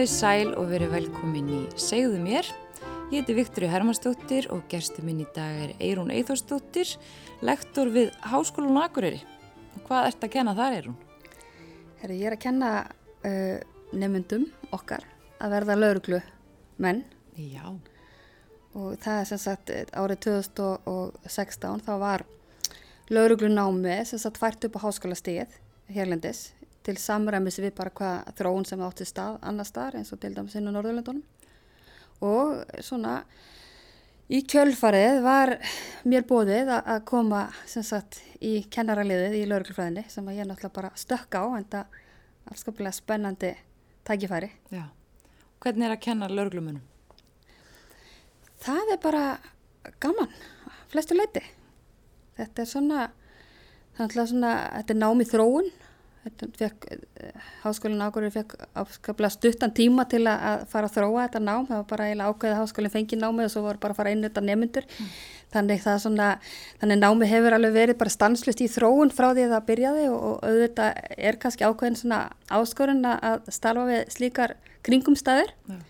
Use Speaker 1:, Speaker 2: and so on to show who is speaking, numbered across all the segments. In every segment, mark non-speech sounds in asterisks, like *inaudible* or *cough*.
Speaker 1: Komið sæl og verið velkomin í Segðu mér. Ég heiti Viktori Hermannsdóttir og gerstu minn í dag er Eirún Eithórsdóttir, lektor við Háskólan Akureyri. Og hvað ert að kenna þar, Eirún?
Speaker 2: Herri, ég er að kenna uh, nefnundum okkar að verða lauruglu menn
Speaker 1: Já.
Speaker 2: og það er sem sagt árið 2016 þá var lauruglu námi sem sagt fært upp á háskóla stíð hérlendis til samræmis við bara hvað þróun sem átti stað annar staðar eins og til dæmis inn á Norðurlöndunum og svona í kjölfarið var mér bóðið að koma sem sagt í kennaraliðið í lauruglufræðinni sem að ég náttúrulega bara stökk á en það er skaplega spennandi tækifæri.
Speaker 1: Já. Hvernig er að kenna lauruglumunum?
Speaker 2: Það er bara gaman, flestu leiti. Þetta er svona, það er svona, þetta er námið þróun háskólinn ákveður fekk afskaplega stuttan tíma til að fara að þróa þetta nám, það var bara eiginlega ákveðið að háskólinn fengi námið og svo var bara að fara inn þetta nefnundur mm. þannig það svona, þannig námið hefur alveg verið bara stanslust í þróun frá því að það byrjaði og, og auðvitað er kannski ákveðin svona áskorun að starfa við slíkar kringumstæður mm.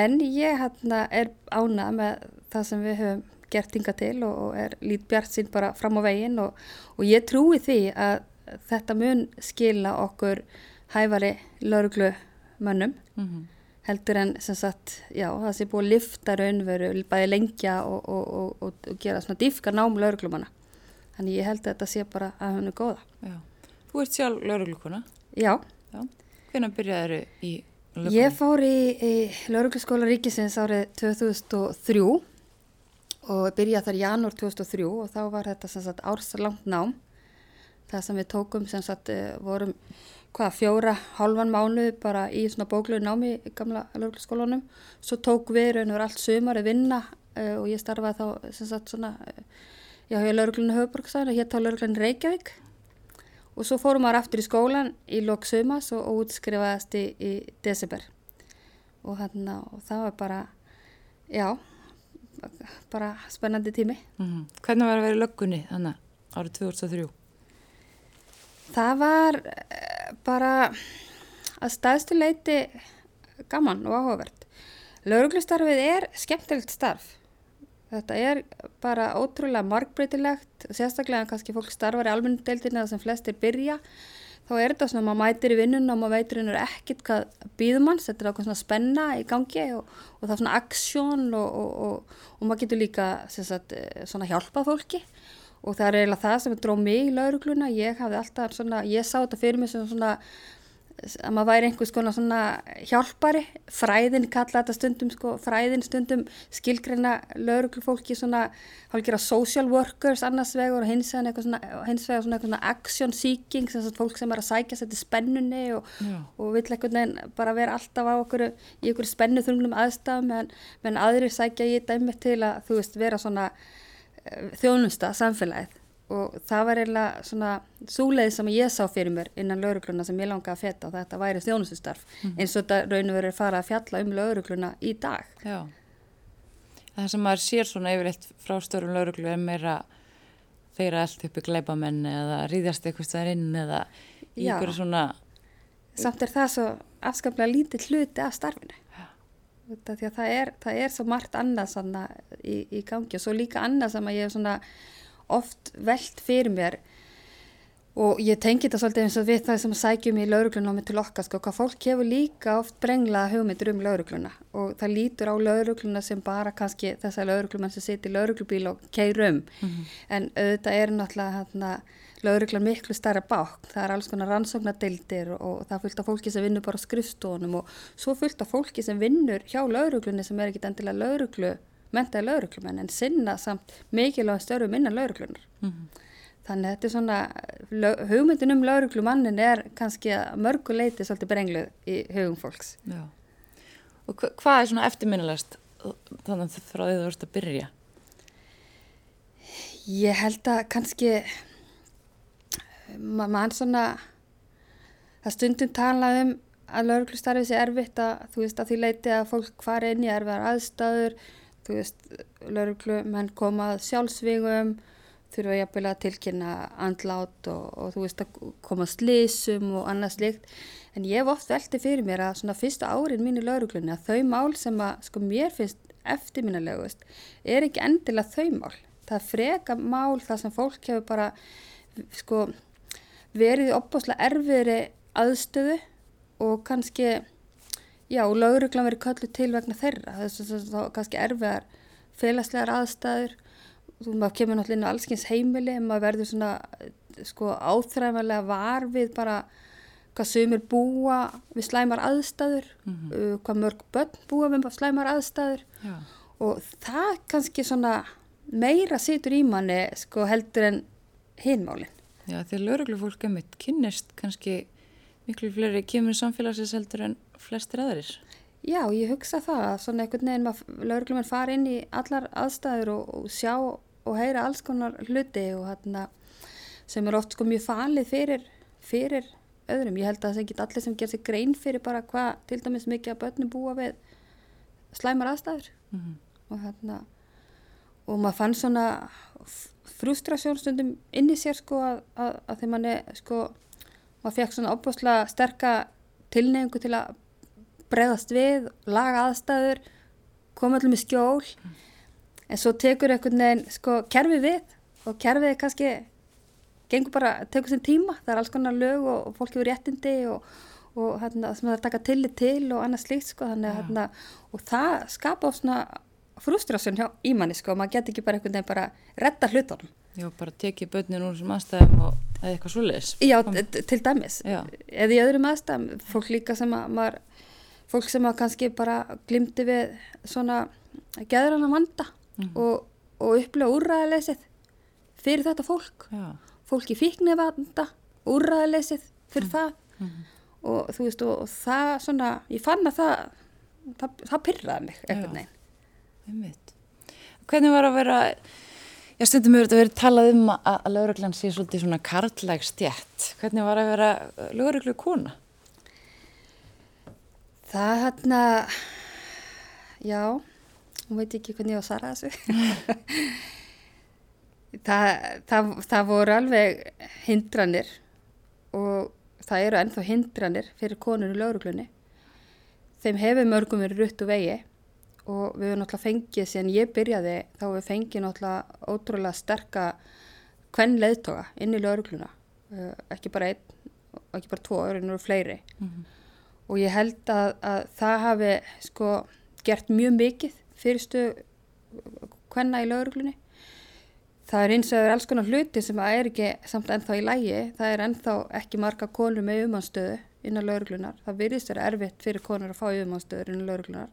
Speaker 2: en ég hérna er ánað með það sem við höfum gert hinga til og, og er lít bjart sín bara fram á veginn og, og ég trúi því að þetta mun skila okkur hæfari lauruglumönnum mm -hmm. heldur en sem sagt, já, það sé búið að lifta raunveru, bæði lengja og, og, og, og gera svona dýfka nám lauruglumanna. Þannig ég held að þetta sé bara að hennu góða.
Speaker 1: Já. Þú ert sjálf lauruglukona?
Speaker 2: Já.
Speaker 1: já. Hvernig byrjaður í lauruglukona?
Speaker 2: Ég fór í, í laurugluskóla ríkisins árið 2003 og byrjaði þar í janúr 2003 og þá var þetta sem sagt árslangt nám það sem við tókum sem sagt eh, vorum hvað fjóra, halvan mánu bara í svona bókluðu námi í gamla lögurskólanum svo tók við raun og verið allt sömur að vinna uh, og ég starfaði þá sem sagt svona uh, já, ég er lögurklunni höfuborgsæðin og hér tá lögurklunni Reykjavík og svo fórum maður aftur í skólan í lok sömas og, og útskrifaðast í, í desember og þannig að það var bara já bara spennandi tími
Speaker 1: mm -hmm. Hvernig var það að vera í löggunni þannig árið 2003?
Speaker 2: Það var eh, bara að staðstu leiti gaman og áhugavert. Lauruglustarfið er skemmtilegt starf. Þetta er bara ótrúlega markbreytilegt, sérstaklega kannski fólk starfar í almennedeildinu eða sem flestir byrja. Þá er þetta svona að maður mætir í vinnun og maður veitur einhver ekkit hvað býðum hans, þetta er ákveð svona spenna í gangi og, og það er svona aksjón og, og, og maður getur líka sagt, eh, svona hjálpað fólki og það er eiginlega það sem dróð mig í laurugluna, ég hafði alltaf svona, ég sá þetta fyrir mig sem svona að maður væri einhvers konar svona hjálpari, fræðin kalla þetta stundum sko, fræðin stundum skilgreina lauruglufólki svona hálfur að social workers annars vegar og hins vegar svona, svona svona action seeking, að fólk sem er að sækja sér til spennunni og, og vill eitthvað nefn bara vera alltaf á okkur í okkur spennu þunglum aðstafum en, en aðrir sækja ég dæmi til að þú veist vera svona þjónusta samfélagið. Og það var eiginlega svona súleið sem ég sá fyrir mér innan laurugluna sem ég langaði að feta og þetta væri þjónustustarf. Mm -hmm. eins og þetta raun og verið fara að fjalla um laurugluna í dag.
Speaker 1: Já, það sem maður sér svona yfirleitt frá störum lauruglu er meira þeirra allt uppi gleipamenn eða ríðast eitthvað stæðar inn eða ykkur svona...
Speaker 2: Samt er það svo afskaplega lítið hluti af starfinu því að það er, það er svo margt annað í, í gangi og svo líka annað sem að ég hef oft veld fyrir mér. Og ég tengi þetta svolítið eins og við það sem sækjum í lauruglunámi til okkar sko, hvað fólk hefur líka oft brenglað hugmyndir um laurugluna og það lítur á laurugluna sem bara kannski þessar lauruglumann sem situr í lauruglubíl og keirum mm -hmm. en auðvitað er náttúrulega hérna lauruglan miklu starra bák, það er alls konar rannsóknadildir og það fylgta fólki sem vinnur bara skrifstónum og svo fylgta fólki sem vinnur hjá lauruglunni sem er ekki endilega lauruglu, mentaði lauruglumenn en sinna samt mikilvæg störfum innan lauruglunar. Mm -hmm. Þannig að þetta er svona, hugmyndin um lauruglumannin er kannski að mörgu leiti svolítið brengluð í hugum fólks.
Speaker 1: Já. Og hvað er svona eftirminnilegast þannig að frá því þú vorust að byrja?
Speaker 2: Ég held að kannski mann svona það stundum tala um að lauruglustarfið sé erfitt að þú veist að því leiti að fólk fara inn í erfiðar aðstæður þú veist lauruglumenn komað sjálfsvígum þurfa jafnvel að tilkynna andlát og, og þú veist að koma slísum og annað slikt En ég hef oft velti fyrir mér að svona fyrsta árin mín í lauruglunni að þau mál sem að sko mér finnst eftirminnilegust er ekki endilega þau mál. Það freka mál það sem fólk hefur bara sko verið í opbáslega erfiðri aðstöðu og kannski, já, lauruglan verið köllu til vegna þeirra. Það er kannski erfiðar félagslegar aðstæður. Þú maður kemur náttúrulega inn á allskins heimili maður verður svona sko áþræðanlega var við bara hvað sömur búa við slæmar aðstæður, mm -hmm. hvað mörg börn búa við slæmar aðstæður Já. og það kannski svona meira situr í manni sko heldur en hinmálinn.
Speaker 1: Já því að lauruglufólk er mitt kynnist kannski miklu fleiri kemur samfélagsins heldur en flestir aðeirir.
Speaker 2: Já, ég hugsa það að svona einhvern veginn maður lauruglumenn fara inn í allar aðstæður og, og sjá og heyra alls konar hluti og hérna sem er oft sko mjög falið fyrir, fyrir öðrum. Ég held að það ekki allir sem ger sig grein fyrir bara hvað til dæmis mikið að börnum búa við slæmar aðstæður mm -hmm. og hérna og maður fann svona frustrasjónstundum inn í sér sko að, að, að þegar mann er sko maður fekk svona opbúslega sterka tilnefngu til að bregðast við, laga aðstæður koma allir með skjól. En svo tekur einhvern veginn sko kerfi við og kerfið er kannski gengur bara, tekur sem tíma, það er alls konar lög og, og fólk hefur réttindi og, og hérna, sem það er að taka tillit til og annað slíkt sko, þannig að hérna, og það skapa á svona frustrásjón hjá ímanni sko, maður getur ekki bara einhvern veginn bara retta hlutunum.
Speaker 1: Já, bara tekið börnin úr þessum aðstæðum og eða eitthvað svoleiðis.
Speaker 2: Já, til dæmis, Já. eða í öðrum aðstæðum, fólk líka sem að maður, fólk sem að kannski bara glimti við svona geðrana vanda mm -hmm. og, og upplega úrræðilegsið fyrir þetta fólk. Já fólki fíknefanda, úrraðleysið fyrir mm. það mm -hmm. og þú veist og, og það svona, ég fann að það, það, það pyrraði mig eitthvað neinn.
Speaker 1: Hvernig var að vera, ég stundum hefur þetta verið talað um að, að lauruglan sé svolítið svona karlæg stjætt, hvernig var að vera lauruglu kona?
Speaker 2: Það hérna, já, hún veit ekki hvernig ég á að svara þessu. *laughs* Það, það, það voru alveg hindranir og það eru ennþá hindranir fyrir konur í lauruglunni. Þeim hefur mörgum verið rutt og vegi og við hefum náttúrulega fengið, síðan ég byrjaði, þá hefur við fengið náttúrulega ótrúlega sterka hvern leðtoga inn í laurugluna. Uh, ekki bara einn, ekki bara tvo, það eru fleiri. Mm -hmm. Og ég held að, að það hafi sko gert mjög mikið fyrirstu hvenna í lauruglunni Það er eins og það er alls konar hluti sem er ekki samt ennþá í lægi. Það er ennþá ekki marga konur með umanstöðu innan lauruglunar. Það virðist vera erfitt fyrir konur að fá umanstöður innan lauruglunar.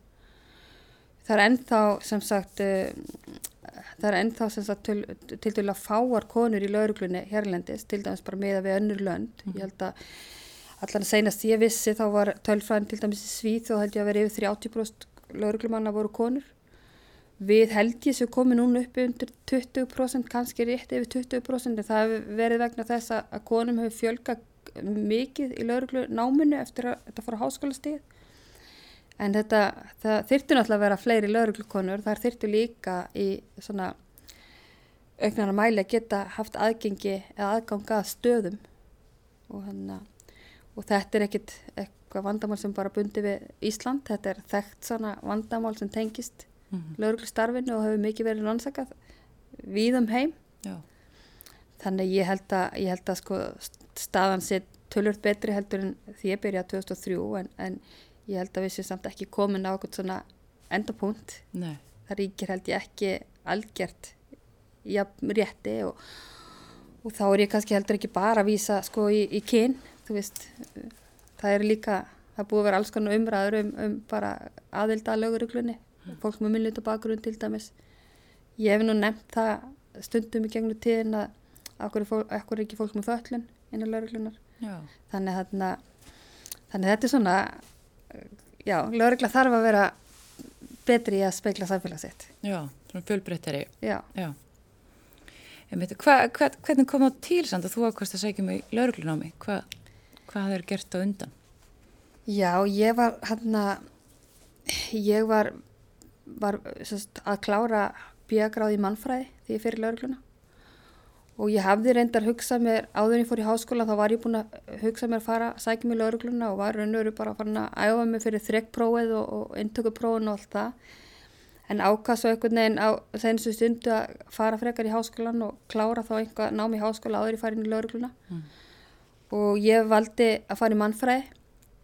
Speaker 2: Það er ennþá sem sagt, uh, það er ennþá sem sagt til, til að fáar konur í lauruglunni hérlendis, til dæmis bara meða við önnur lönd. Ég held að allan að senast ég vissi þá var tölfræðin til dæmis í Svíð og held ég að vera yfir 30% lauruglumanna voru konur. Við held ég sem komi núna uppi undir 20%, kannski rétt yfir 20% en það hefur verið vegna þess að konum hefur fjölgað mikið í lauruglu náminu eftir að þetta fór á háskólastíð. En þetta, það þyrtu náttúrulega að vera fleiri lauruglukonur, það þyrtu líka í svona auknarnar mæli að geta haft aðgengi eða aðganga að stöðum og, hana, og þetta er ekkit eitthvað vandamál sem bara bundi við Ísland, þetta er þekkt svona vandamál sem tengist mm -hmm. lauruglustarfinu og hefur mikið verið rannsakað við um heim Já. þannig ég held að, ég held að sko, staðan sé tölvört betri heldur en því ég byrjaði 2003 en, en ég held að við séum samt ekki komin á eitthvað svona endapunkt. Það ríkir held ég ekki algjört í rétti og, og þá er ég kannski heldur ekki bara að vísa sko í, í kyn veist, það er líka það búið að vera alls konar umræður um, um bara aðilda að löguruglunni fólk með minnluta bakgrunn til dæmis. Ég hef nú nefnt það stundum í gegnum tíðin að okkur er, ekki fólk með föllun innan lauruglunar þannig að þannig að þetta er svona já, laurugla þarf að vera betri í að speikla samfélagsitt
Speaker 1: Já, svona fjölbreyttari.
Speaker 2: Já,
Speaker 1: já. Veit, hva, hva, hvernig kom það til samt að þú ákvæmst að segja mig lauruglunámi Hva, hvað þér gert á undan?
Speaker 2: Já, ég var hann að ég var var sest, að klára bíagráð í mannfræði því ég fyrir laurugluna og ég hafði reyndar hugsað mér, áður en ég fór í háskóla þá var ég búin að hugsa mér að fara að sækja mér laurugluna og var raun og veru bara að fara að æfa mig fyrir þrekkprófið og, og intökuprófin og allt það. En ákast svo einhvern veginn á senstu stundu að fara frekar í háskólan og klára þá einhvað námi í háskóla áður í farin í laurugluna mm. og ég valdi að fara í mannfræði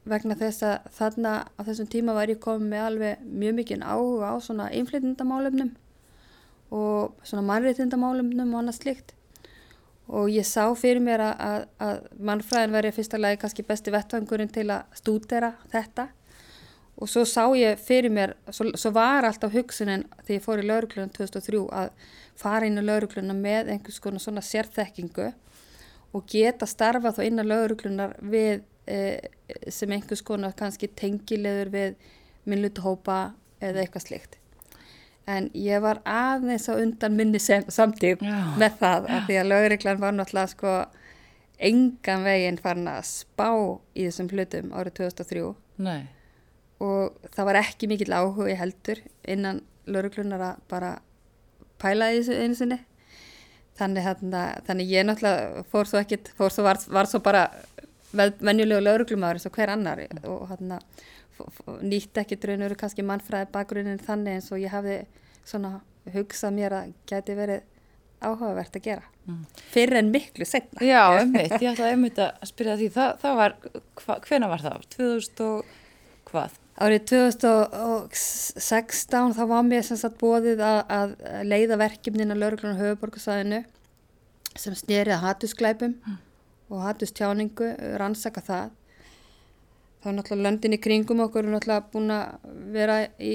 Speaker 2: vegna þess að þarna á þessum tíma var ég komið með alveg mjög mikið áhuga á svona inflytindamálumnum og svona mannréttindamálumnum og annað slikt og ég sá fyrir mér að, að, að mannfræðin verið fyrsta lagi kannski besti vettvangurinn til að stúdera þetta. Og svo sá ég fyrir mér, svo, svo var alltaf hugsunin þegar ég fór í lauruglunum 2003 að fara inn á lauruglunum með einhvers konar svona sérþekkingu og geta starfa þá inn á lauruglunar við e, sem einhvers konar kannski tengilegur við minnlutuhópa eða eitthvað slikt en ég var aðeins á undan minni samtík með það af því að löguriklan var náttúrulega sko engan veginn farin að spá í þessum hlutum árið 2003 Nei. og það var ekki mikill áhuga í heldur innan löguriklunar að bara pæla í þessu einu sinni. Þannig, þannig, þannig ég náttúrulega fór svo ekkit, fór svo var, var svo bara venjulegu löguriklumadur eins og hver annar. Og hann að nýtt ekki draunur kannski mannfræði bakgrunin þannig eins og ég hafði svona hugsað mér að geti verið áhugavert að gera mm. fyrir en miklu setna
Speaker 1: Já, *laughs* ummitt, ég ætlaði ummitt að spyrja því það, það var, hva, hvena var það? 2000 og hvað?
Speaker 2: Árið 2016 þá var mér sem sagt bóðið að, að leiða verkefnin á lauruglunar höfuborgarsæðinu sem snýrið að hatusklæpum mm. og hatustjáningu rannsaka það þá er náttúrulega löndin í kringum okkur er náttúrulega búin að vera í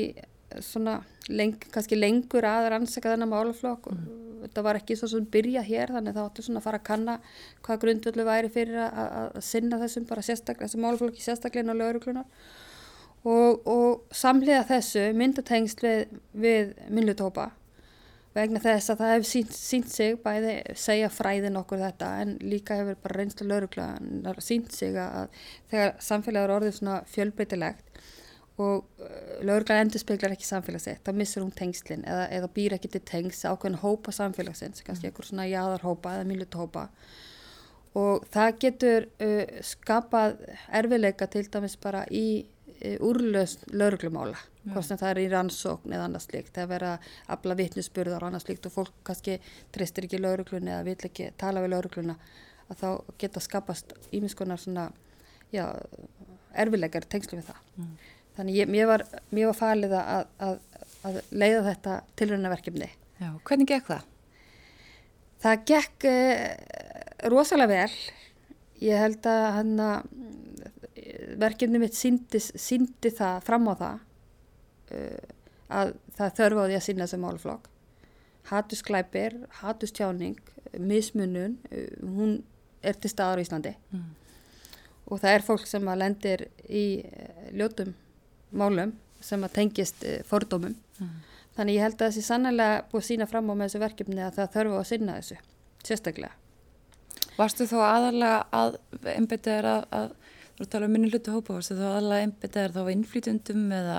Speaker 2: svona leng, kannski lengur að rannsaka þennan málaflokk og mm. þetta var ekki svo sem byrja hér þannig þá ættu svona að fara að kanna hvað grundvöldu væri fyrir að, að sinna þessum bara sérstaklega, þessum málaflokki sérstaklega á lauruglunar og, og samlega þessu myndatengsl við, við minnlutópa vegna þess að það hefur sínt, sínt sig bæði segja fræðin okkur þetta en líka hefur bara reynslu laurugla sínt sig að þegar samfélag er orðið svona fjölbreytilegt og uh, laurugla endur speiklar ekki samfélagsitt, þá missur hún tengslinn eða, eða býr ekki til tengsl ákveðin hópa samfélagsins, kannski mm. einhver svona jáðarhópa eða miluthópa og það getur uh, skapað erfileika til dæmis bara í úrlöst lauruglumála hvort sem það er í rannsókn eða annars líkt það er að afla vittnesburðar og annars líkt og fólk kannski tristir ekki lauruglunni eða vil ekki tala við laurugluna að þá geta skapast ímiðskonar svona já, erfilegar tengslu við það. Mm. þannig ég, mér, var, var falið að, að, að leiða þetta tilrönaverkefni
Speaker 1: Já, hvernig gekk það?
Speaker 2: Það gekk eh, rosalega vel. Ég held að hann að verkefni mitt síndi, síndi það fram á það uh, að það þörfa á því að sinna þessu málflokk. Hattusklæpir, hattustjáning, mismunun, uh, hún er til staðar í Íslandi mm. og það er fólk sem að lendir í uh, ljótum málum sem að tengist uh, fordómum. Mm. Þannig ég held að þessi sannlega búið sína fram á með þessu verkefni að það þörfa á að sinna þessu, sérstaklega.
Speaker 1: Varstu þá aðalega að einbetið er að, að þú tala um minni hlutu hópa, varstu þá aðalega einbetið er þá innflýtundum eða?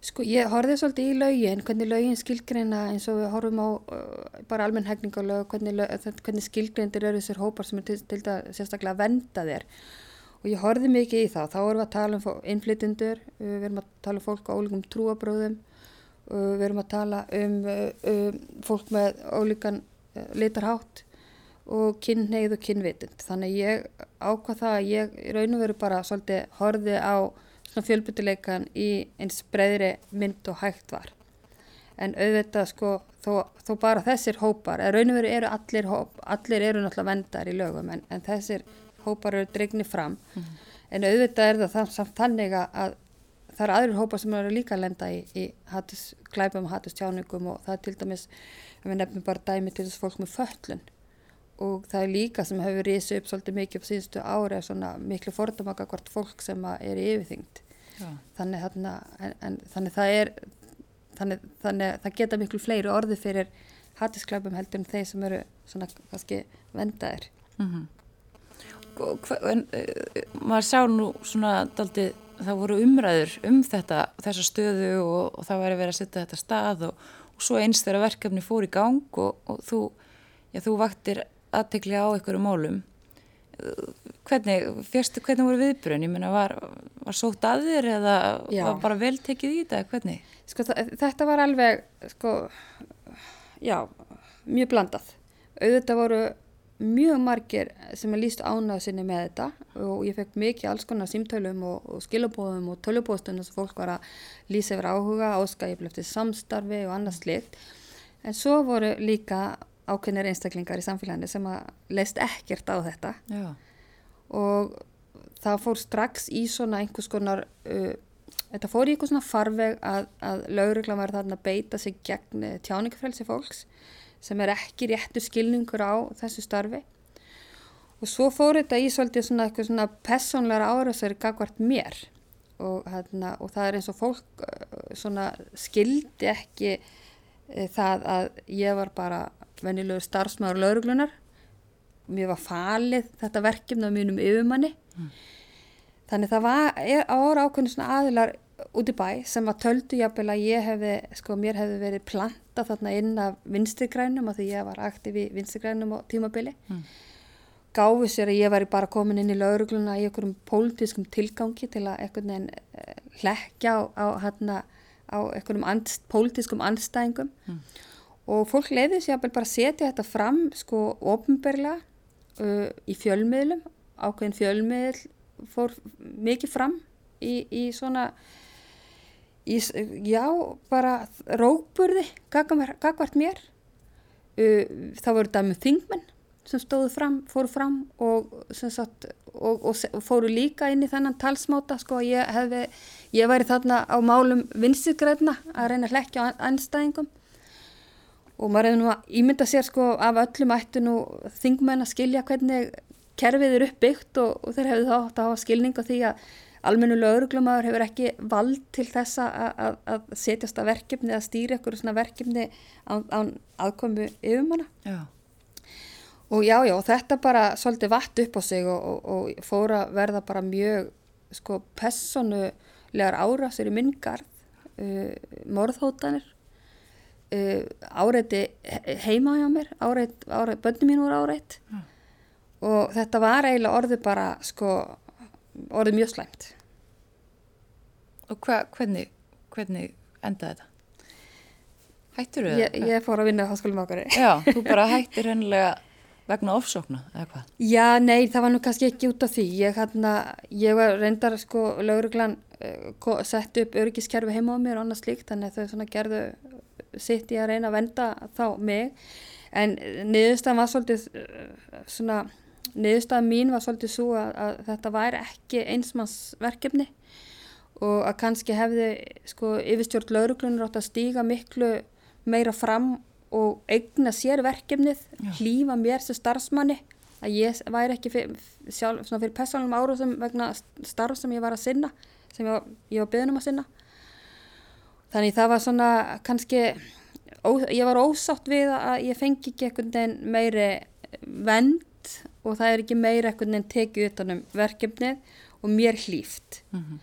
Speaker 2: Sko ég horfið svolítið í laugin, hvernig laugin skilgreina eins og við horfum á uh, bara almenn hegningalög, hvernig, hvernig skilgreindir eru þessir hópar sem er til, til að sérstaklega venda þér. Og ég horfið mikið í það, þá erum við að tala um innflytundur, uh, við erum að tala um fólk á ólíkum trúabröðum, uh, við erum að tala um uh, um fólk með ólíkan litarhátt og kynneið og kynvitind, þannig ég ákvað það að ég raun og veru bara svolítið horfið á fjölbyttileikan í eins breyðri mynd og hægt var. En auðvitað sko, þó, þó bara þessir hópar, eða raun og veru eru allir hóp, allir eru náttúrulega vendar í lögum, en, en þessir hópar eru dregnir fram. Mm -hmm. En auðvitað er það samt þannig að það eru aðrir hópar sem eru líka að lenda í, í hattus, glæpum og hattustjáningum og það er til dæmis, við nefnum bara dæmi til þess fólk með föllun og það er líka sem hefur rísið upp svolítið mikið á síðustu ári svona miklu fordumaka hvort fólk sem er yfirþyngd. Þannig, þarna, en, en, þannig það er þannig, þannig það geta miklu fleiri orði fyrir hattisklöpum heldur en þeir sem eru svona kannski vendaðir mm -hmm.
Speaker 1: en, uh, maður sá nú svona daldið það voru umræður um þetta þessa stöðu og, og það væri verið að setja þetta stað og, og svo eins þegar verkefni fór í gang og, og þú Já, þú vaktir aðtekli á einhverju mólum. Hvernig, fyrstu, hvernig voru viðbrun? Ég meina, var, var sótt að þér eða
Speaker 2: Já.
Speaker 1: var bara vel tekið í þetta? Hvernig?
Speaker 2: Sko, þetta var alveg, sko, já, mjög blandað. Auðvitað voru mjög margir sem er líst ánað sinni með þetta og ég fekk mikið alls konar símtölum og, og skilabóðum og tölubóðstunum sem fólk var að lýsa yfir áhuga, áska ég eftir samstarfi og annað slikt. En svo voru líka ákveðnir einstaklingar í samfélaginu sem að leist ekkert á þetta.
Speaker 1: Já,
Speaker 2: og það fór strax í svona einhvers konar uh, þetta fór í einhvers svona farveg að, að lauruglan var þarna að beita sig gegn uh, tjáningafrelsi fólks sem er ekki réttur skilningur á þessu starfi. Og svo fór þetta í svolítið svona eitthvað svona personlega árásari gagvart mér. Og, hérna, og það er eins og fólk uh, svona skildi ekki uh, það að ég var bara venjulegur starfsmaður lauruglunar mér var falið þetta verkefni á mínum yfirmanni. Þannig það var ára ákveðin svona aðilar út í bæ sem að töldu jafnvel að ég hefði sko mér hefði verið planta þarna inn af vinstrigrænum af því ég var aktiv í vinstrigrænum á tímabili.
Speaker 1: Mm.
Speaker 2: gáfu sér að ég væri bara komin inn í laurugluna í einhverjum pólitískum tilgangi til að einhvern veginn eh, hlekkja á, á, hérna, á einhverjum andst, pólitískum andstæðingum.
Speaker 1: Mm.
Speaker 2: Og fólk leiði sér bara að setja þetta fram sko ofinberlega uh, í fjölmiðlum. Ákveðin fjölmiðl fór mikið fram í, í svona í, já, bara rókburði gagvart mér. Uh, það voru dæmi þingmenn sem stóðu fram, fóru fram og, sagt, og, og, og fóru líka inn í þennan talsmáta sko, ég, hefði, ég væri þarna á málum vinstigræðna að reyna að hlekkja á anstæðingum og maður hefði nú að ímynda sér sko af öllum ættu nú þingmenn að skilja hvernig kerfið er uppbyggt og, og þeir hefðu þá átt að hafa skilning á því að almennu lauruglumæður hefur ekki vald til þessa að, að, setjast að verkefni eða stýra ykkur svona verkefni án, án aðkomu yfirmanna.
Speaker 1: já,
Speaker 2: Og já, já, þetta bara svolítið vatt upp á sig og, og, og fór að verða bara mjög sko personulegar árásir í minngarð, uh, morðhótanir, uh, áreiti he- heima hjá mér, áreit, áreit, bönni mín voru áreitt
Speaker 1: Já.
Speaker 2: og þetta var eiginlega orðið bara sko, orðið mjög slæmt.
Speaker 1: og hva, hvernig, hvernig endaði þetta? Hættur þau
Speaker 2: Ég, ég fór að vinna á háskólum okkar.
Speaker 1: Já, *laughs* þú bara hættir hennilega vegna ofsókna, eða hvað?
Speaker 2: Já, nei, það var nú kannski ekki út af því. Ég, hérna, ég var reyndar sko, lauruglan uh, sett upp öryggiskerfi heima á mér og annað slíkt, þannig að þau gerðu sitt í að reyna að venda þá mig. En niðurstaðan var svolítið uh, svona, niðurstaðan mín var svolítið svo að, að þetta væri ekki einsmannsverkefni og að kannski hefði sko yfirstjórn lauruglunar átt að stíga miklu meira fram og eigna sér verkefnið,
Speaker 1: Já.
Speaker 2: hlýfa mér sem starfsmanni, að ég væri ekki fyrir, sjálf, fyrir persónum áráðum vegna starf sem ég var að sinna, sem ég var, ég var beðin um að sinna. Þannig það var svona kannski, ó, ég var ósátt við að ég fengi ekki einhvern veginn meiri vend og það er ekki meira einhvern veginn tekið utanum verkefnið og mér hlýft.
Speaker 1: Mm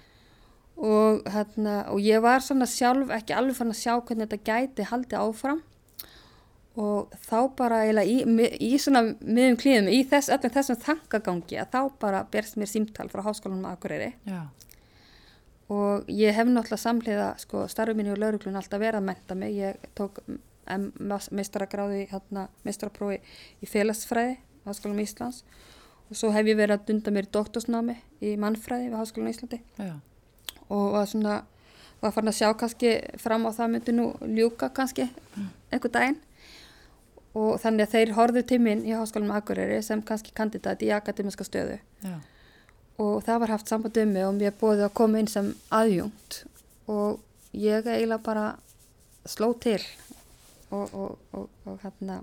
Speaker 2: og, hérna, og ég var svona sjálf ekki alveg fann að sjá hvernig þetta gæti haldið áfram. Og þá bara í, í svona miðum klíðum, í þess, öllum þessum þangagangi að þá bara berst mér símtal frá háskólanum Akureyri.
Speaker 1: Já,
Speaker 2: og ég hef náttúrulega samhliða sko, starfið mínu og lauruglun alltaf verið að menta mig. Ég tók meistaragráði hérna, meistaraprófi í félagsfræði á Háskólanum Íslands. Og svo hef ég verið að dunda mér doktorsnámi í mannfræði við Háskólanum Íslandi.
Speaker 1: Já,
Speaker 2: og var svona var farin að sjá kannski fram á það myndi nú ljúka kannski einhver daginn. Og þannig að þeir horfðu til minn í Háskólanum Akureyri sem kannski kandidat í akademiska stöðu.
Speaker 1: Já,
Speaker 2: og það var haft samband um mig og mér bóði að koma inn sem aðjungt og ég eiginlega bara sló til og, og, og, og hérna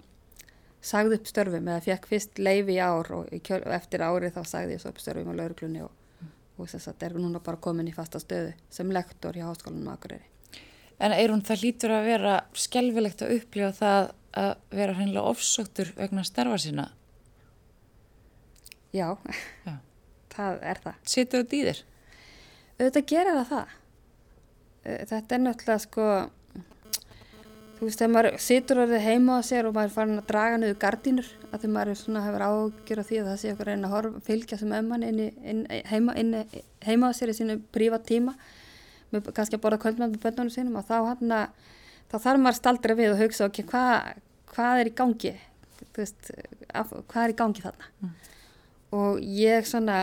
Speaker 2: sagði upp störfum eða fekk fyrst leifi í ár og kjöl, eftir árið þá sagði ég svo upp störfum á lauruglunni og, og þess að er núna bara komin í fasta stöðu sem lektor hjá Háskólanum Akureyri.
Speaker 1: En Eirún, það lítur að vera skelvilegt að upplifa það að vera hreinlega ofsóttur vegna starfa sína.
Speaker 2: Já,
Speaker 1: Já.
Speaker 2: Það er það.
Speaker 1: Situr það dýðir?
Speaker 2: auðvitað gerir það það. Þetta er náttúrulega sko, þú veist, þegar maður situr orðið heima á sér og maður er farin að draga niður gardínur að því maður er svona hefur ágjör á því að það sé okkur reyna að horfa, fylgja sem ömman inn, inn, heima, inn, heima á sér í sínu prívat tíma með kannski að borða kvöldmann með bönnunum sínum og þá hann að þá þarf maður staldra við og hugsa ok, hvað hva er í gangi þú veist, af, hvað er í gangi þarna mm. Og ég svona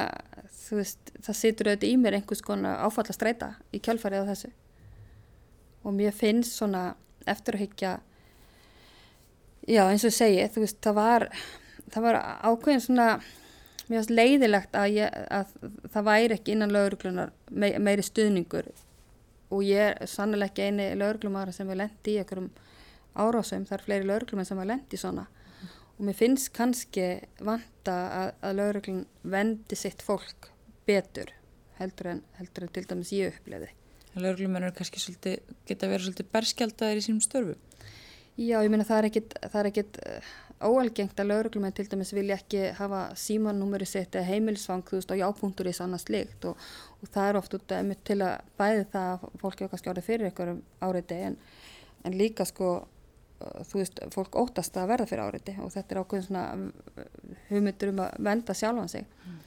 Speaker 2: veist, það situr auðvitað í mér einhvers konar áfalla streyta í kjálfarið á þessu og mér finnst svona eftir að higgja já eins og segi veist það var var ákveðin svona mjög leiðilegt að, ég, að það væri ekki innan lauruglunar me, meiri stuðningur og ég er sannlega ekki eini lauruglumara sem er lendi í einhverjum árásum það er fleiri lauruglumar sem er lendi svona mm. Og mér finnst kannski vanta að, að lauruglun vendi sitt fólk betur heldur en, heldur en til dæmis ég uppleði
Speaker 1: Lörglumenn er kannski svolítið, geta verið svolítið berskjaldæðir í sínum störfu.
Speaker 2: Já, ég meina það er ekkit, það er ekkit uh, óalgengt að lauruglumenn til dæmis vilja ekki hafa símannúmeri sitt eða heimilsvang þú veist á jápunktur í sanna slikt og, og það er oft út að til að bæði það að fólk hefur kannski árið fyrir einhverjum áriði en, en líka sko þú veist fólk óttast að verða fyrir áriði og þetta er ákveðin svona uh, hugmyndur um að venda sjálfan sig. Mm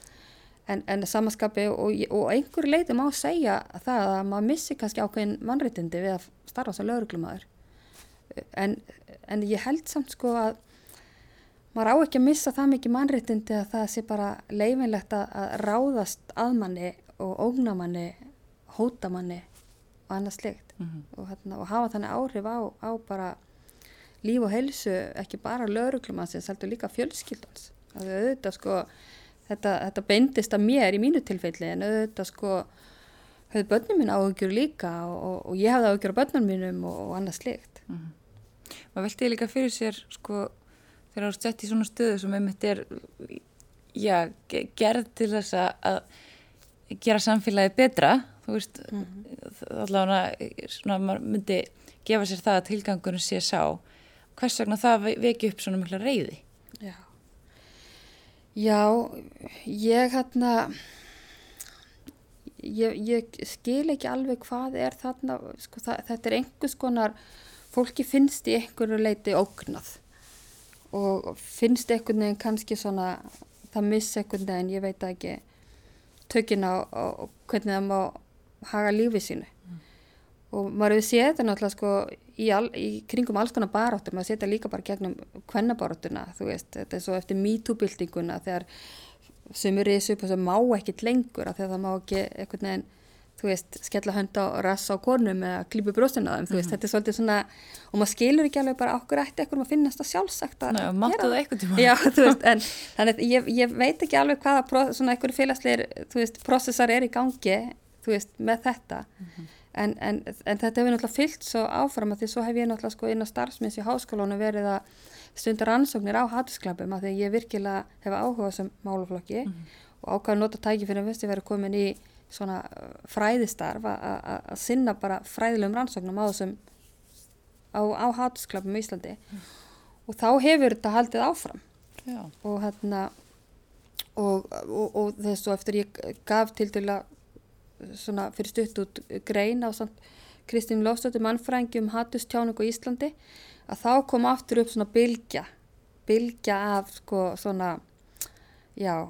Speaker 2: en, en samanskapi og, og einhver leiti má segja það að maður missi kannski ákveðin mannréttindi við að starfa sem lauruglumæður en, en ég held samt sko að maður á ekki að missa það mikið mannréttindi að það sé bara leifinlegt að, að ráðast aðmanni og ógnamanni hótamanni og annað slikt mm -hmm. og, hérna, og hafa þannig áhrif á, á bara líf og helsu ekki bara lauruglumannsins heldur líka fjölskyldans að auðvitað sko þetta, þetta beindist að mér í mínu tilfelli en auðvitað sko höfðu börnum mín áhugjur líka og, og, og ég hafði áhugjur á börnum mínum og, og annað slikt. Mm -hmm.
Speaker 1: Maður veldi líka fyrir sér sko þegar er sett í svona stöðu sem einmitt er já, gerð til þess að gera samfélagi betra þú veist, mm -hmm. allavega svona maður myndi gefa sér það að tilgangunum sé sá hvers vegna það veki upp svona mikla reyði
Speaker 2: Já. Já, ég hérna, ég, ég skil ekki alveg hvað er þarna, sko, það, þetta er einhvers konar, fólki finnst í einhverju leiti ógnað. Og finnst einhvern veginn kannski svona, það miss einhvern veginn, ég veit ekki, tökina og hvernig það má haga lífið sínu. Og maður hefur séð þetta náttúrulega sko í, al, í kringum alls konar baráttur, maður setja líka bara gegnum kvennabaráttuna, þú veist, þetta er svo eftir MeToo-bildinguna þegar sem er reyðs upp og sem má ekkit lengur að það má ekki einhvern veginn þú veist, skella hönd á rassa á kornum eða klípu brjóstinu á þeim, þú veist, mm -hmm. þetta er svolítið svona og maður skilur ekki alveg bara okkur eftir eitthvað maður finnast það sjálfsagt að
Speaker 1: Næ, eitthvað tíma
Speaker 2: Já, þú veist, en þannig ég, ég veit ekki alveg hvaða svona einhverju félagsleir, þú veist, prosessar er í gangi, þú veist, með þetta mm -hmm. En, en, en þetta hefur náttúrulega fyllt svo áfram að því svo hef ég náttúrulega sko inn á starfsminns í háskólanu verið að stundar ansóknir á hattusklapum að því ég virkilega hefa áhuga sem máluflokki mm -hmm. og ákvæða nota tæki fyrir að viðstu verið komin í svona uh, fræðistarf að sinna bara fræðilegum rannsóknum á þessum á, á hattusklapum í Íslandi mm. og þá hefur þetta haldið áfram Já. og hérna og, og, og þess að eftir ég gaf til til að svona fyrir stutt út grein á Kristín Lofsdóttir mannfrængi um hattustjáningu í Íslandi að þá kom aftur upp svona bylgja bylgja af sko svona já,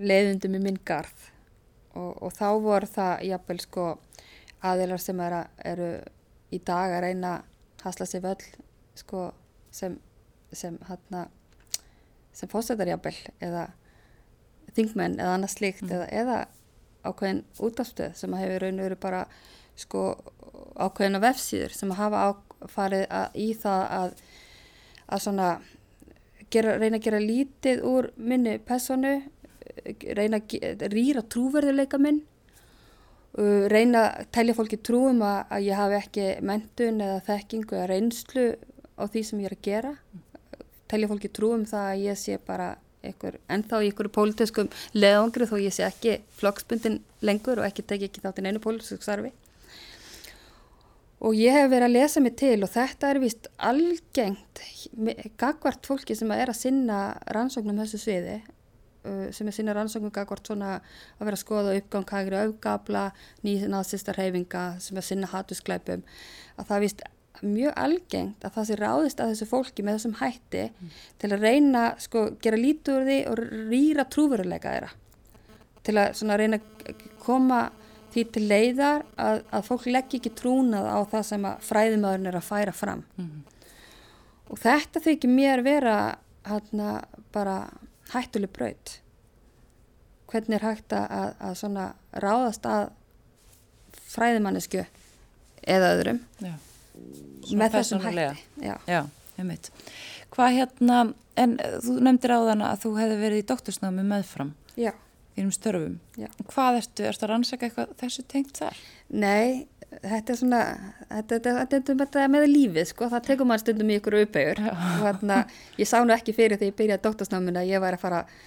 Speaker 2: leiðundum í minn garð og, og þá voru það jafnvel sko aðilar sem er að, eru í dag að reyna að hasla sér völl sko sem sem hann sem fósættarjafnvel eða þingmenn eða annað slíkt mm. eða, eða ákveðin útafstöð sem hefur raun og veru bara sko ákveðina vefsíður sem hafa farið að, í það að, að svona gera, reyna að gera lítið úr minni personu, reyna að rýra trúverðuleika minn, uh, reyna að telja fólki trúum að, að ég hafi ekki mentun eða þekkingu eða reynslu á því sem ég er að gera, telja fólki trúum það að ég sé bara ykkur, ennþá í ykkur pólitískum leðangri þó ég sé ekki flokksbundin lengur og ekki teki ekki þáttinn einu pólitísku sarfi og ég hef verið að lesa mig til og þetta er vist algengt gagvart fólki sem er að sinna rannsóknum þessu sviði uh, sem er sinna rannsóknum gagvart svona að vera að skoða uppgang hægri auðgabla, nýðnaðsistar reyfinga sem er að sinna hattusklæpum að það vist mjög algengt að það sé ráðist að þessu fólki með þessum hætti til að reyna, sko, gera lítur því og rýra trúveruleika þeirra. Til að svona reyna að koma því til leiðar að, að fólk leggja ekki trúnað á það sem að fræðimöðurinn er að færa fram. Og þetta þykir mér vera hérna bara hættuleg braut. Hvernig er hægt að, að, svona ráðast að fræðimannesku eða öðrum
Speaker 1: Já.
Speaker 2: Með þessum hætti. Já.
Speaker 1: Já. Hvað hérna, en þú nefndir á þann að þú hefði verið í doktorsnámi meðfram
Speaker 2: Já.
Speaker 1: í um störfum. Hvað ertu, ertu að rannsaka eitthvað þessu tengt þar?
Speaker 2: Nei, þetta er svona, þetta, þetta, þetta, þetta er með lífið, sko, það tekur maður stundum í ykkur hérna, ég sá nú ekki fyrir því ég byrjaði doktorsnáminu að ég væri að fara að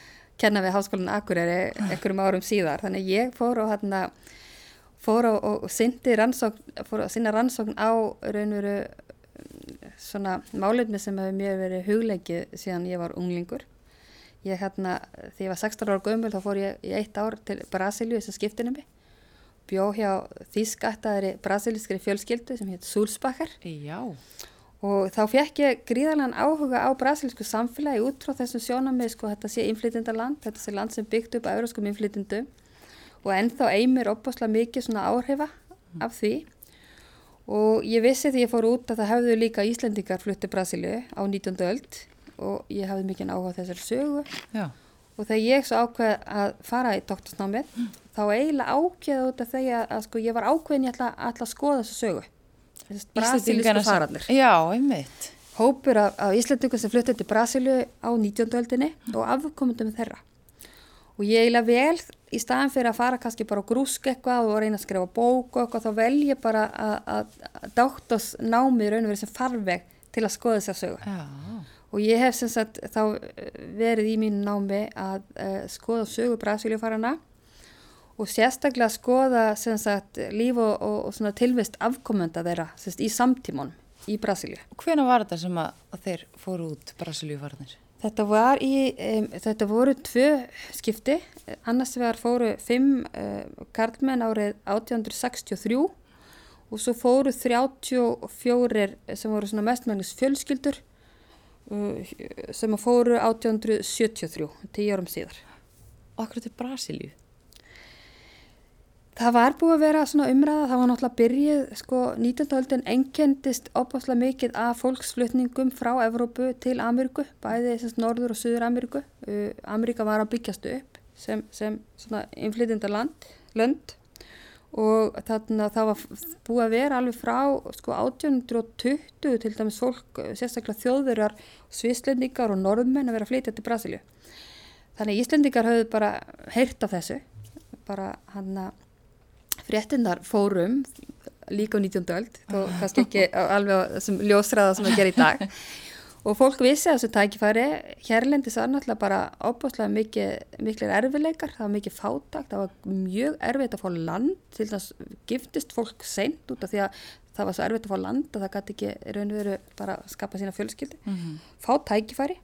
Speaker 2: kenna við háskólan Akureyri einhverjum árum síðar, þannig ég fór og hérna, fór og, og, syndi rannsókn, fór að sinna rannsókn á raunveru svona málefni sem hefur mjög verið hugleikið síðan ég var unglingur. Ég hérna, þegar ég var 16 ára gömul þá fór ég í eitt ár til Brasilíu að skiptinum mig bjó hjá þýskattaðri brasilískri fjölskyldu sem hétt Súlsbakkar
Speaker 1: Já.
Speaker 2: og þá fekk ég gríðarlegan áhuga á brasilísku samfélagi út frá þessum sjónamið sko þetta sé innflytjendaland, þetta sé land sem byggt upp á euroskum innflytjendum og ennþá eimir opbáslega mikið svona áhrifa af því og ég vissi því ég fór út að það hefðu líka Íslendingar flutti Brasilíu á 19. öld og ég hafði mikið áhuga á þessari sögu
Speaker 1: Já.
Speaker 2: og þegar ég svo ákveð að fara í doktorsnámið þá eiginlega ákveða út af því að, sko ég var ákveðin ég ætla, ætla að skoða þessu sögu
Speaker 1: sem-
Speaker 2: farallir
Speaker 1: Já, einmitt.
Speaker 2: hópur af, af Íslandingum sem fluttið til Brasilíu á 19. öldinni og afkomundum þeirra og ég eiginlega vel í staðan fyrir að fara kannski bara á grúsk eitthvað og reyna að skrifa bók og eitthvað þá vel ég bara að, að, að dátt námið raun og verið sem farveg til að skoða þessa sögu
Speaker 1: Já.
Speaker 2: og ég hef sem sagt þá eh, verið í mínu námi að uh, skoða sögu Brasilíufarana og sérstaklega skoða sem sagt líf og, og, og svona tilvist afkomenda þeirra sagt, í samtímon í Brasilíu.
Speaker 1: Hvena var þetta sem að, að þeir fóru út Brasilíuvarnir?
Speaker 2: Þetta í, um, þetta voru tvö skipti, annars vegar fóru fimm uh, karlmenn árið 1863 og svo fóru 34 sem voru mestmælis fjölskyldur uh, sem fóru 1873, tíu árum síðar.
Speaker 1: Og akkur til Brasilíu?
Speaker 2: Það var búið að vera svona umræða, það var náttúrulega byrjuð, sko, 19. öldin enkendist opaslega mikið af fólksflutningum frá Evrópu til Ameríku, bæði semst Norður og Suður Ameríku. Uh, Ameríka var að byggjast upp sem, sem svona innflytjenda land, og þarna það var búið að vera alveg frá sko 1820 til dæmis fólk, sérstaklega þjóðverjar, svislendingar og norðmenn að vera að flytja til Brasilíu. Þannig Íslendingar höfðu bara heyrt af þessu, bara hann að fréttinnar fórum líka á 19. öld, þó kannski ekki alveg þessum ljósræða sem það gerir í dag. *laughs* Og fólk vissi að þessu tækifæri, hérlendis var náttúrulega bara óbúslega miklir erfileikar, það var mikið fátakt, það var mjög erfitt að fá land, til þess að giftist fólk seint út af því að það var svo erfitt að fá land að það gæti ekki raun og veru bara að skapa sína fjölskyldi. Mm -hmm. Fá tækifæri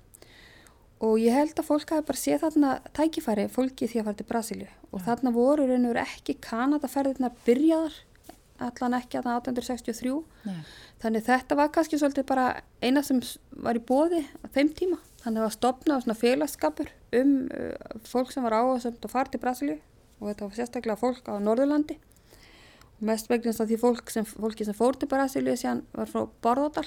Speaker 2: og ég held að fólk hafi bara séð þarna tækifæri fólki því að fara til Brasilíu. Og þarna voru raun og veru ekki Kanadaferðirna byrjaðar allan ekki að það 1863 Nei. þannig þetta var kannski svolítið bara eina sem var í bóði á þeim tíma. Þannig að stopna svona félagskapur um uh, fólk sem var áhersamt að fara til Brasilíu. Og þetta var sérstaklega fólk á Norðurlandi. Og mest vegnast af því fólk sem, fólki sem fór til Brasilíu síðan var frá Borðódal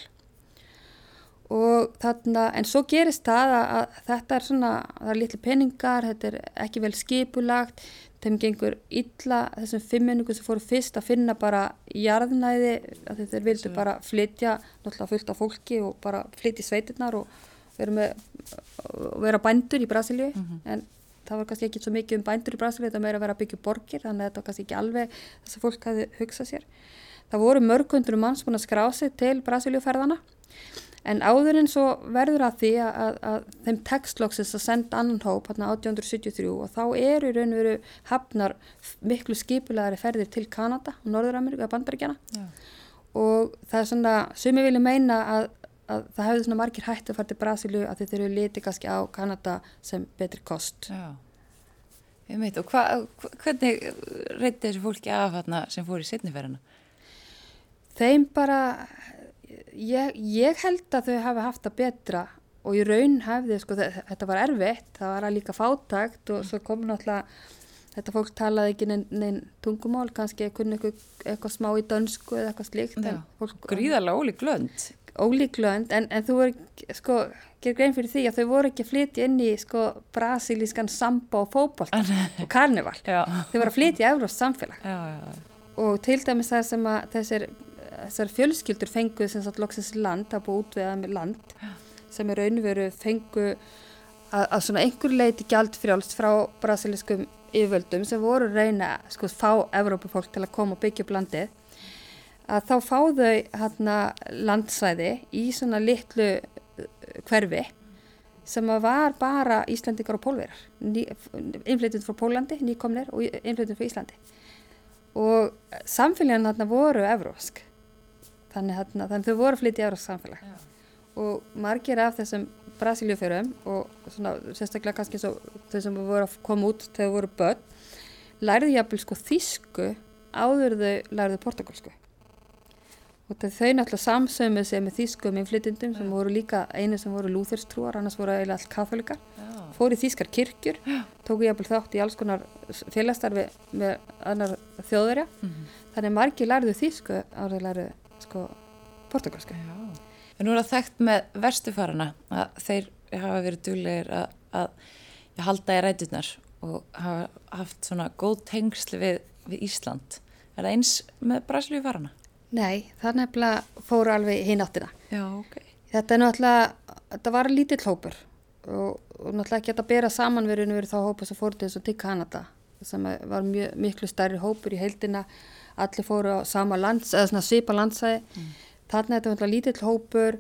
Speaker 2: og þarna, en svo gerist það að, að þetta er svona, það er litli peningar, þetta er ekki vel skipulagt, þeim gengur illa þessum fimmenningum sem fóru fyrst að finna bara jarðnæði, þeir vildu Svo. bara flytja, náttúrulega fullt af fólki og bara flytja sveitirnar og vera, með, og vera bændur í Brasilíu, mm -hmm. en það var kannski ekki svo mikið um bændur í Brasilíu, þetta meira að vera að byggja borgir, þannig að þetta var kannski ekki alveg þess að fólk hafi hugsað sér. Það voru mörgundur manns búin að skrá sig til Brasilíuferðana En áður en svo verður að því að, að, að þeim textloksis að senda annan hóp hérna 1873 og þá eru raun og veru hafnar miklu skipulegari ferðir til Kanada og Norður-Ameríka, Bandaríkjana Já. og það er svona, sumi vilja meina að, að það hefði svona margir hætti að fara til Brasilíu að þeir eru litið kannski á Kanada sem betri kost.
Speaker 1: Já, ég meit og hva, hvernig reyndi þessi fólki af hérna sem fór í setniferðina?
Speaker 2: Þeim bara ég, ég held að þau hafi haft það betra og í raun hefði, sko, þe- þetta var erfitt, það var að líka fátakt og svo kom náttúrulega, þetta fólk talaði ekki neinn nein tungumál, kannski kunni eitthvað, eitthvað smá í dönsku eða eitthvað slíkt.
Speaker 1: Gríðarlega ólík lönd.
Speaker 2: ólíklönd en, en þú voru sko, gerir grein fyrir því að þau voru ekki að flytja inn í sko brasilískan samba og fótbolt og karnival
Speaker 1: Já,
Speaker 2: þau voru að flytja í Európs samfélag
Speaker 1: já, já.
Speaker 2: og til dæmis það sem að þessir, þessar fjölskyldur fengu sem sagt loksins land, það búið útveðað með land sem er raunveru fengu að, að svona einhver leiti gjaldfrjálst frá brasilískum yfirvöldum sem voru reyna sko fá Evrópufólk til að koma og byggja upp landið að þá fá þau hérna landsvæði í svona litlu uh, hverfi sem var bara Íslandingar og pólverar innflytjum frá Pólandi, nýkomnir og innflytjum frá Íslandi. Og samfélagin þarna voru evrósk þannig, þannig þau voru að flytja í evrósk samfélag
Speaker 1: Já.
Speaker 2: og margir af þessum Brasilíuförum og svona, sérstaklega kannski svo, þau sem voru að koma út þegar þau voru börn lærðu jafnvel sko þísku áður þau lærðu portugalsku og þau náttúrulega samsömuð sig með þýskum innflytjendum sem voru líka einu sem voru lúþurstrúar, annars voru eiginlega allt katholikar
Speaker 1: já.
Speaker 2: fór í þýskar kirkjur, tóku jafnvel þátt í alls konar félagsstarfi með annar þjóðverja,
Speaker 1: Mhm.
Speaker 2: þannig að margir lærðu þýsku árið lærðu sko portugalsku.
Speaker 1: Já. En nú er það þekkt með vestufarana að þeir hafa verið duglegir að, að halda í rætunar og hafa haft svona góð tengsli við, við Ísland. Er það eins með Brasilíufarana?
Speaker 2: Nei, það nefnilega fóru alveg hinn áttina.
Speaker 1: Já, ok.
Speaker 2: Þetta er náttúrulega, þetta var lítill hópur og, og náttúrulega ekki að bera saman verið þá hópur sem fóru til þess að til Kanada sem var mjög, miklu stærri hópur í heildina, allir fóru á sama lands, eða svona svipa landsæði. Þarna er þetta lítill hópur,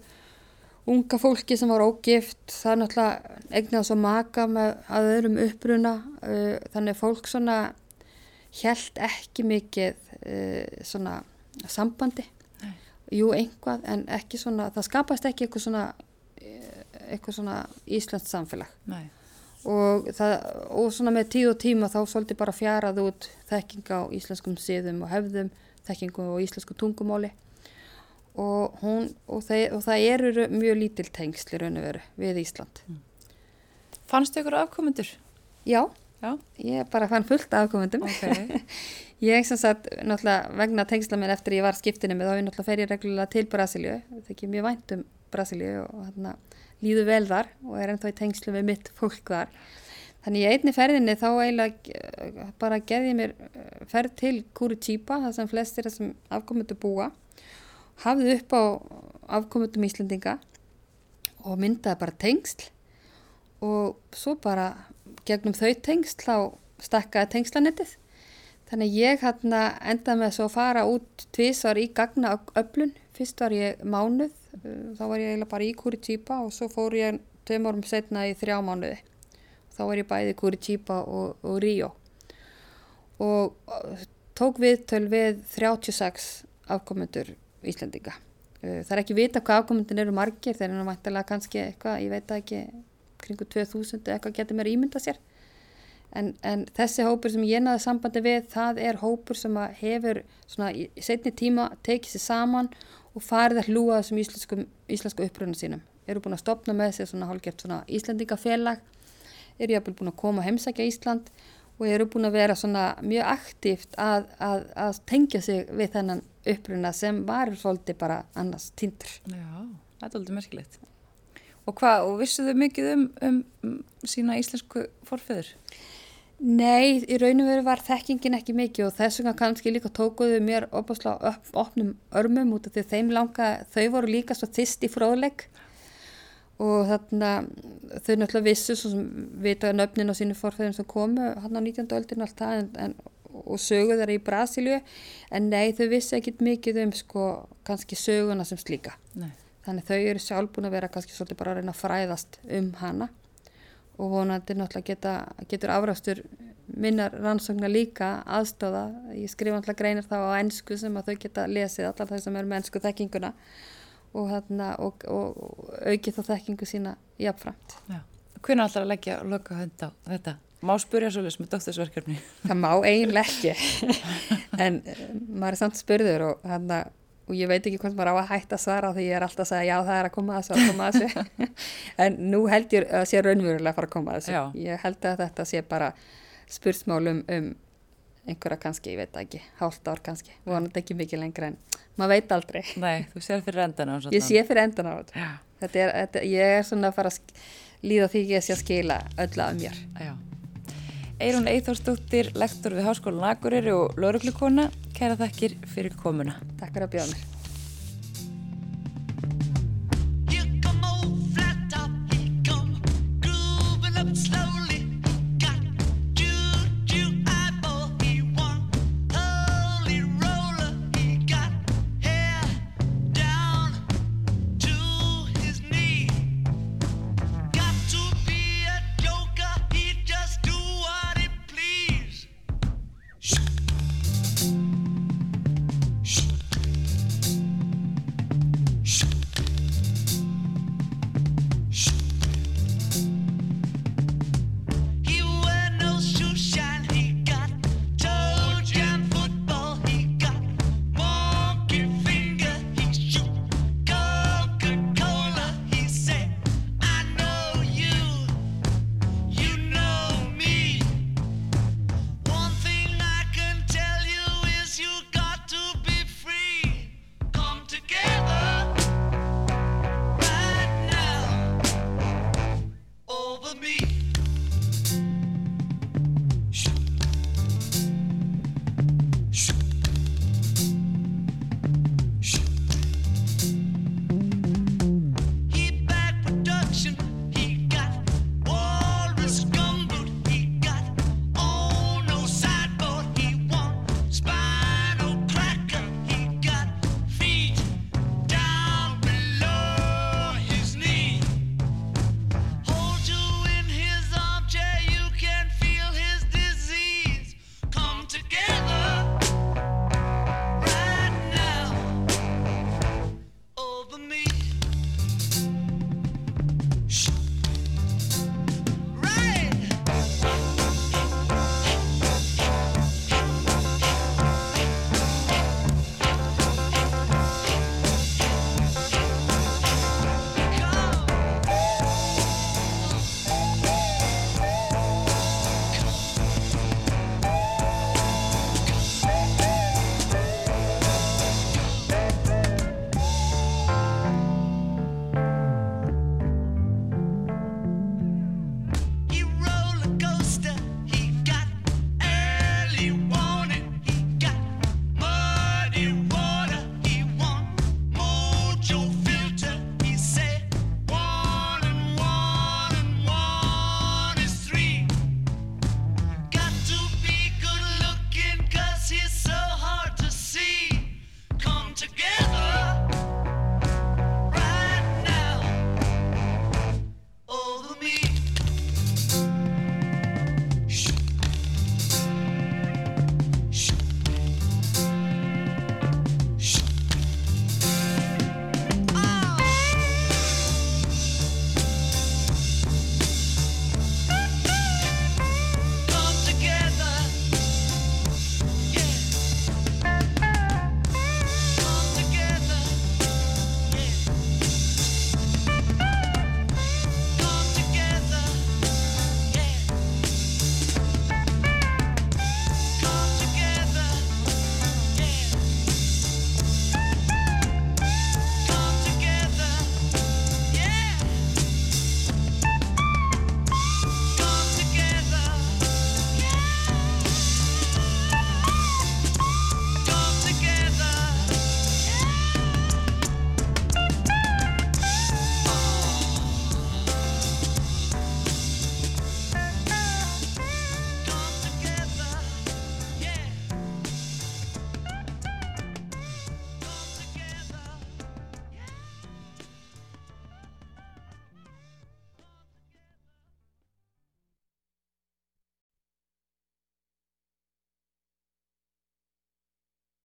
Speaker 2: unga fólki sem var ógift, það er náttúrulega eignað svo maka með að öðrum uppruna, uh, þannig fólk svona held ekki mikið uh, svona sambandi.
Speaker 1: Nei.
Speaker 2: Jú, einhvað, en ekki svona, það skapast ekki eitthvað svona, eh, eitthvað svona Íslands samfélag.
Speaker 1: Nei.
Speaker 2: Og, það, og svona með tíð og tíma þá svolítið bara fjarað út þekking á íslenskum siðum og hefðum, þekkingu á íslensku tungumáli. Og, hún, og, þeir, og það eru mjög lítil tengsli raun og veru við Ísland.
Speaker 1: Fannstu ykkur afkomendur?
Speaker 2: Já,
Speaker 1: Já.
Speaker 2: ég bara fann fullt af afkomendum.
Speaker 1: Ok. *laughs*
Speaker 2: Ég sem sagt, náttúrulega vegna tengsla minn eftir ég var skiptinu með þá ég náttúrulega fer ég reglulega til Brasilíu, það er ekki mjög vænt um Brasilíu og hérna líðu vel þar og er ennþá í tengslu með mitt fólk þar. Þannig í einni ferðinni þá eiginlega bara gerði ég mér eh, ferð til Curitiba, það sem flestir þessum afkomendu búa, hafði upp á afkomendum Íslendinga og myndaði bara tengsl og svo bara gegnum þau tengsl þá stakkaði tengslanettið. Þannig ég hérna endaði með svo að fara út tvísvar í gagna öflun. Fyrst var ég mánuð, þá var ég eiginlega bara í Curitiba og svo fór ég tveim árum setna í þrjá mánuði. Þá var ég bæði Curitiba og, og Ríó. Og uh, tók viðtöl við 36 afkomendur Íslandinga. Uh, Það er ekki vita hvað afkomendin eru margir, þeir eru mæntilega kannski eitthvað, ég veit ekki, kringu 2000 eða eitthvað getur mér ímynda sér. En, en þessi hópur sem ég naði sambandi við, það er hópur sem hefur svona í setni tíma tekið sér saman og farið að hlúa þessum íslenskum, íslensku uppröðinu sínum. Eru búin að stopna með sér svona hálfgeft svona Íslandingafélag, eru jafnvel búin að koma að heimsækja Ísland og eru búin að vera svona mjög aktíft að, að, að tengja sig við þennan uppröðina sem var svolítið bara annars tindur.
Speaker 1: Já, þetta er alveg merkilegt. Og hvað, og vissuðu mikið um, um, um sína íslensku forfeður?
Speaker 2: Nei, í raun og veru var þekkingin ekki mikið og þess vegna kannski líka tókuðu mér opaslega opnum örmum út af því þeim langa, þau voru líka svo þist í fróðleik og þarna þau náttúrulega vissu svo sem vita nöfnin á sínu forfæðum sem komu hann á 19. öldinu allt það en, en, og sögu þeirra í Brasilju en nei þau vissi ekkit mikið um sko kannski söguna sem slíka
Speaker 1: Nei.
Speaker 2: þannig þau eru sjálf búin að vera kannski svolítið bara að reyna að fræðast um hana og vonandi náttúrulega geta, getur afræstur minnar rannsóknar líka aðstóða, ég skrifa náttúrulega greinar þá á ennsku sem að þau geta lesið allar þau sem eru með ennsku þekkinguna og, þarna, og, og, og auki þá þekkingu sína jafnframt.
Speaker 1: Hvernig ætlar að leggja loka hönd á þetta? Má spurja svolítið með dóttursverkefni?
Speaker 2: Það má eiginlega ekki, *laughs* en uh, maður er samt spurður og hann að og ég veit ekki hvort maður á að hætta að svara því ég er alltaf að segja já það er að koma að þessu, að koma að þessu. *laughs* en nú held ég að sé raunverulega að fara að koma að þessu.
Speaker 1: Já.
Speaker 2: Ég held að þetta sé bara spursmálum um einhverja kannski, ég veit ekki, hálft ár kannski, vonandi ekki mikið lengra en maður veit aldrei.
Speaker 1: Nei, þú sér fyrir endana og svona.
Speaker 2: Ég sé fyrir endan á þetta. Þetta, er, þetta ég er svona að fara að líða því ég sé að skila öll að mér.
Speaker 1: já. Eirún Eithórsdóttir, lektor við Háskólan Akureyri og lauruglukona, kæra þakkir fyrir komuna.
Speaker 2: Takk fyrir að bjóða mér.